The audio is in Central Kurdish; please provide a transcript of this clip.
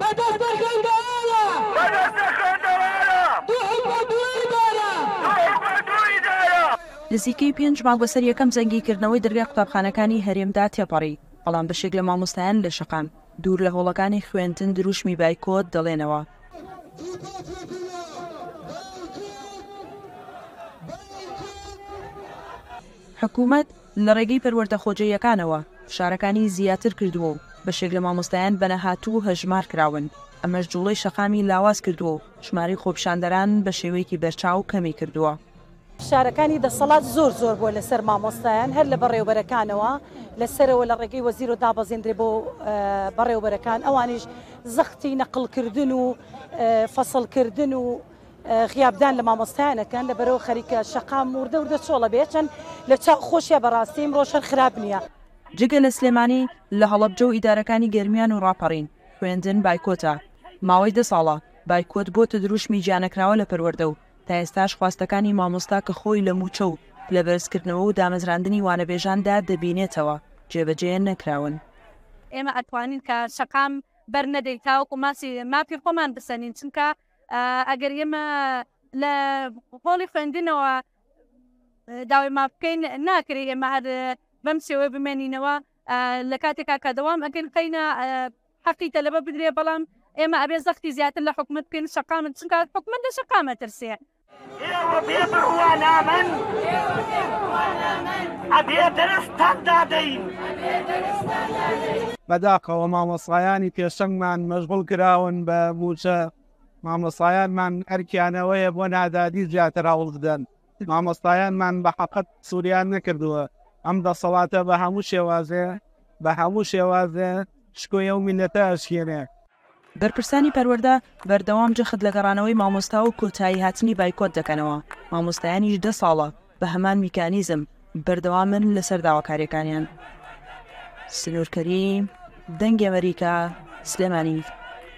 بە دەست نەخوێندەوارە. بە دەست نەخوێندەوارە. دوو حوکمە دوو ئیدارە. دوو حوکمە دوو ئیدارە. نزیکەی پێنج مانگ بەسەر یەکەم زەنگی کردنەوەی دەرگای قوتابخانەکانی هەرێمدا تێپەڕی، بەڵام بەشێک لە مامۆستایان لە شەقام، دوور لە هۆڵەکانی خوێندن دروشمی بایکۆت دەڵێنەوە. حکومەت. لە ڕێگەی پەروەردە خۆجێیەکانەوە فشارەکانی زیاتر کردووە و بەشێک لە مامۆستایان بە نەهاتوو هەژمار کراون، ئەمەش جوڵەی شەقامی لاواز کردووە و ژمارەی خۆپیشاندەران بە شێوەیەکی بەرچاو کەمی کردووە. فشارەکانی دەسەڵات زۆر زۆر بووە لەسەر مامۆستایان، هەر لە بەڕێوەبەرەکانەوە لە سەرەوە لە ڕێگەی وەزیرەوە دابەزێندرێت بۆ بەڕێوەبەرەکان، ئەوانیش زەختی نەقڵکردن و فەسڵکردن و غیابدان لە مامۆستایان ئەکەن لەبەرئەوە خەریکە شەقام وردە وردە چۆڵە بێ چەند لە چاو خۆشیا بەڕاستی ئیمڕۆش هەر خراپ نیە. جگە لە سلێمانی لە هەڵەبجە و ئیدارەکانی گەرمیان و ڕاپەڕین خوێندن بایکۆتە، ماوەی دە ساڵە بایکۆت بۆتە دروشمی جیانەکراوە لە پەروەردە و تا ئێستاش خواستەکانی مامۆستا کە خۆی لە مووچە و پلە بەرزکردنەوە و دامەزراندنی وانەبێژاندا دەبینێتەوە جێبەجێ نەکراون. ئێمە ئەتوانین کە شەقام بەرنەدەین تاوەکو مافی خۆمان بسەنین چونکە ئەگەر ئێمە لە هۆڵی خوێندنەوە داوای ما بکەین ناکرێت ئێمە هەر بەم شێوەیە بمێنینەوە لە کاتێکا کە دەوام ئەگەن قەینا حەقی تەلەبە بدرێ بەڵام ئێمە ئەبێ زەختی زیاتر لە حکومت بکەین شقامت چونکە حکومت لە شقامە ترسێ ئێوە بێ بڕوانامەن ئەبێ دەرستان دادەین. بەداخەوە مامۆستایانی پێشەنگمان مەشغوڵ کراون بە مووچە، مامۆستایانمان ئەرکیان ئەوەیە بۆ نادادی زیاتر هەوڵ بدەن، مامۆستایانمان بە حەقت سووریان نەکردووە، ئەم دەسەڵاتە بە هەموو شێوازێ بە هەموو شێوازێ شکۆی ئەو میللەتە ئەشکێنێ. بەرپرسانی پەروەردە بەردەوام جەخت لە گەڕانەوەی مامۆستا و کۆتایی هاتنی بایکۆت دەکەنەوە، مامۆستایانیش دە ساڵە بە هەمان میکانیزم بەردەوامن لەسەر داواکاریەکانیان. سنوور کەریم، دەنگی ئەمەریکا، سلێمانی.